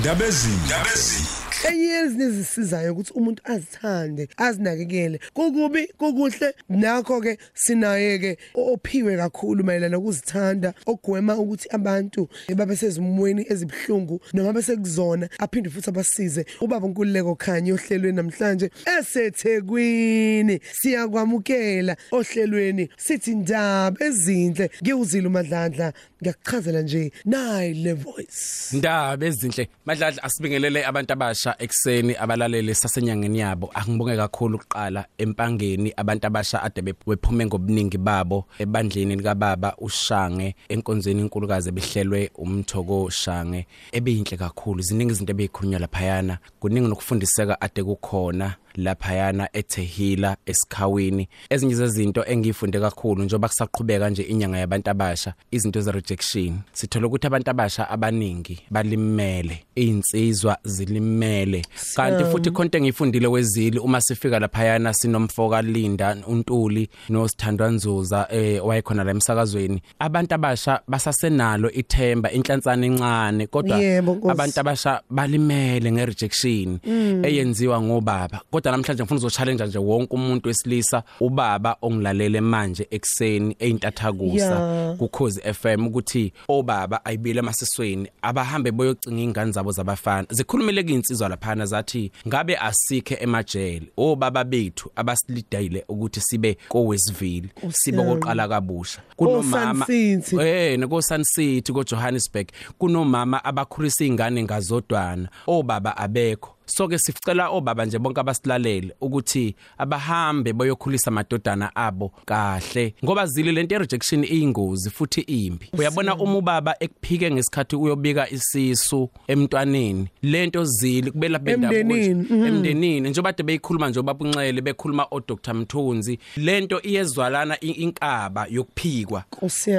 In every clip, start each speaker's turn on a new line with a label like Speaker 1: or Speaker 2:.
Speaker 1: ndabezini.
Speaker 2: Enye yezinto ezisizayo ukuthi umuntu azithande azinakekele. Kukubi kukuhle nakho ke sinaye ke ophiwe kakhulu mayelana ukuzithanda ogwema ukuthi abantu babe sezimweni ezibhlungu noma bese kuzona aphinde futhi abasize ubaba uNkululeko khanye ohlelweni namhlanje. Esethekwini siyakwamukela ohlelweni. Sithi ndaba ezinhle ngiyuzila umadlandla. Ngiyakuchazela nje nayi le voice.
Speaker 3: Ndaba ezinhle madladla asibingelele abantu abasha ekseni abalaleli sasenyangeni yabo. Angibonge kakhulu ukuqala empangeni abantu abasha ade bephume ngobuningi babo. Ebandleni lika baba ushange enkonzweni inkulukazi behlelwe umthoko shange ebeyinhle kakhulu ziningi izinto ebeyikhulunywa laphayana. Kuningi nokufundiseka ade kukhona. Laphayana eThehila esikhawini. Ezinye zezinto engiyifunde kakhulu njoba kusaqhubeka nje inyanga yabantu abasha izinto ze rejection sithola ukuthi abantu abasha abaningi balimele insizwa zilimele kanti futhi konke engiyifundile wezili uma sifika laphayana sinomfoka Linda uNtuli noSithandwa Nzuza eh wayekhona la emsakazweni. Abantu abasha basasenalo ithemba inhlantsana encane kodwa
Speaker 2: Yebo, Nkosi.
Speaker 3: abantu abasha balimele ngerejection eyenziwa ngobaba. Kodwa namhlanje ngifuna uzochallenge nje wonke umuntu wesilisa ubaba ongilalele manje ekseni eyintathakusa
Speaker 2: Yeah.
Speaker 3: kukhozi FM ukuthi obaba ayibile emasisweni abahambe boyocinga ingane zabo zabafana zikhulumile kuinsizwa laphana zathi ngabe asikhe emajele obaba bethu abasilidayile ukuthi sibe kowesivile sibe koqala kabusha kunomama
Speaker 2: Sun City.
Speaker 3: eh nako Sun City ko Johannesburg kunomama abakhulisa izingane ngazodwana obaba abekho so ke sicela obaba nje bonke abasilalele ukuthi abahambe bayokhulisa amadodana abo kahle ngoba zili lento rejection iyingozi futhi imbi. Uyabona uma ubaba ekuphike ngesikhathi uyobika isisu emntwaneni lento zili kubela
Speaker 2: Emndenini, mhm.
Speaker 3: emndenini njengoba ade beyikhuluma nje ubabunxele bekhuluma o Dr Mthunzi lento iyezwalana inkaba yokuphikwa.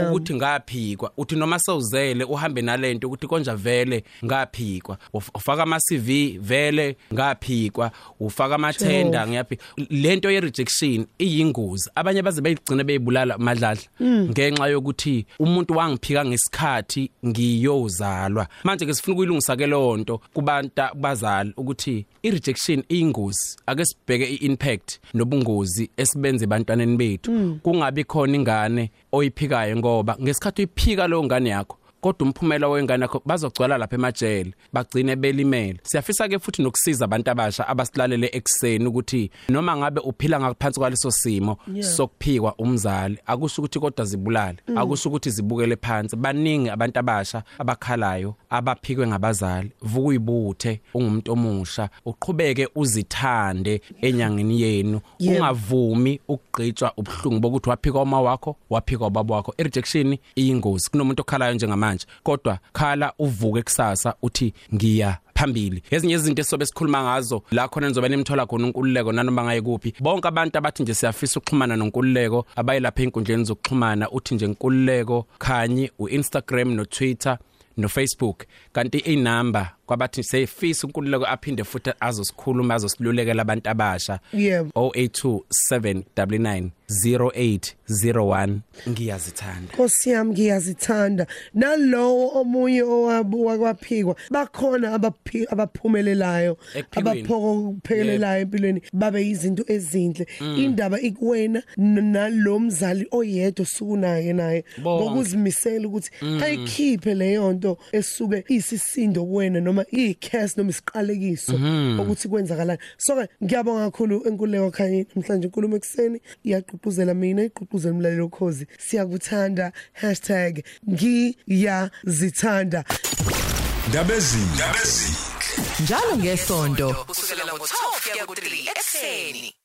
Speaker 3: Ukuthi ngaphikwa uthi noma sewuzele uhambe nalento ukuthi konja vele ngaphikwa. Uf- ufaka ama CV vele ngaphikwa ufaka amathenda ngiyaphika lento ye rejection iyingozi. Abanye baze bayigcina beyibulala madladla ngenxa yokuthi umuntu wangiphika ngesikhathi ngiyozalwa. Manje ke sifuna ukuyilungisa ke lonto kubantu bazali ukuthi i rejection iyingozi ake sibheke i impact nobungozi esibenze ebantwaneni bethu. Kungabi khona ingane oyiphikayo ngoba ngesikhathi uyiphika leyo ngane yakho kodwa umphumela wengane yakho bazogcwala lapha emajele bagcine belimele. Siyafisa ke futhi nokusiza abantu abasha abasilalele ekseni ukuthi noma ngabe uphila ngaphansi kwaleso simo sokuphikwa umzali akusho ukuthi kodwa zibulale akusho ukuthi zibukele phansi. Baningi abantu abasha abakhalayo abaphikwe ngabazali vuka uyibuthe ungumuntu omusha uqhubeke uzithande enyangeni yenu
Speaker 2: Yebo.
Speaker 3: ungavumi ukugqitshwa ubuhlungu bokuthi waphika uma wakho waphika ubaba wakho. I-rejection iyingozi kunomuntu okhalayo njengamanje kodwa khala uvuke kusasa uthi ngiya phambili. Ezinye izinto esobe sikhuluma ngazo la khona nizobe nimthola khona unkululeko nanoma ngaye kuphi. Bonke abantu abathi nje siyafisa ukuxhumana nonkululeko abayilapha einkundleni zokuxhumana uthi nje nkululeko khanyi uInstagram no Twitter no Facebook kanti inamba kwabathi seyifisa unkululeko aphinde futhi azosikhuluma azosilulekela abantu abasha.
Speaker 2: Yebo.
Speaker 3: 082799 0801 ngiyazithanda.
Speaker 2: Nkosi yami ngiyazithanda. Nalowo omunye owabuka kwaphikwa bakhona abaphi abaphumelelayo
Speaker 3: Ekuphikweni.
Speaker 2: abaphokophelelayo empilweni babe izinto ezinhle. Indaba ikuwena n- nalomzali oyedwa sukunaye naye
Speaker 3: Bonke.
Speaker 2: ngokuzimisela ukuthi ayikhiphe leyo nto esuke isisindo kuwena noma iyicase noma isiqalekiso ukuthi kwenzakalani. So ke ngiyabonga kakhulu enkululeko khanye namhlanje inkulumo ekseni iyaqhuquzela mina iqhuquzela umlaleli okhozi siyakuthanda #ngiyazithanda.
Speaker 1: Ndabezini ndabezini
Speaker 4: njalo ngesonto
Speaker 5: kusukela ngo-12 kuya ku-3 ekuseni.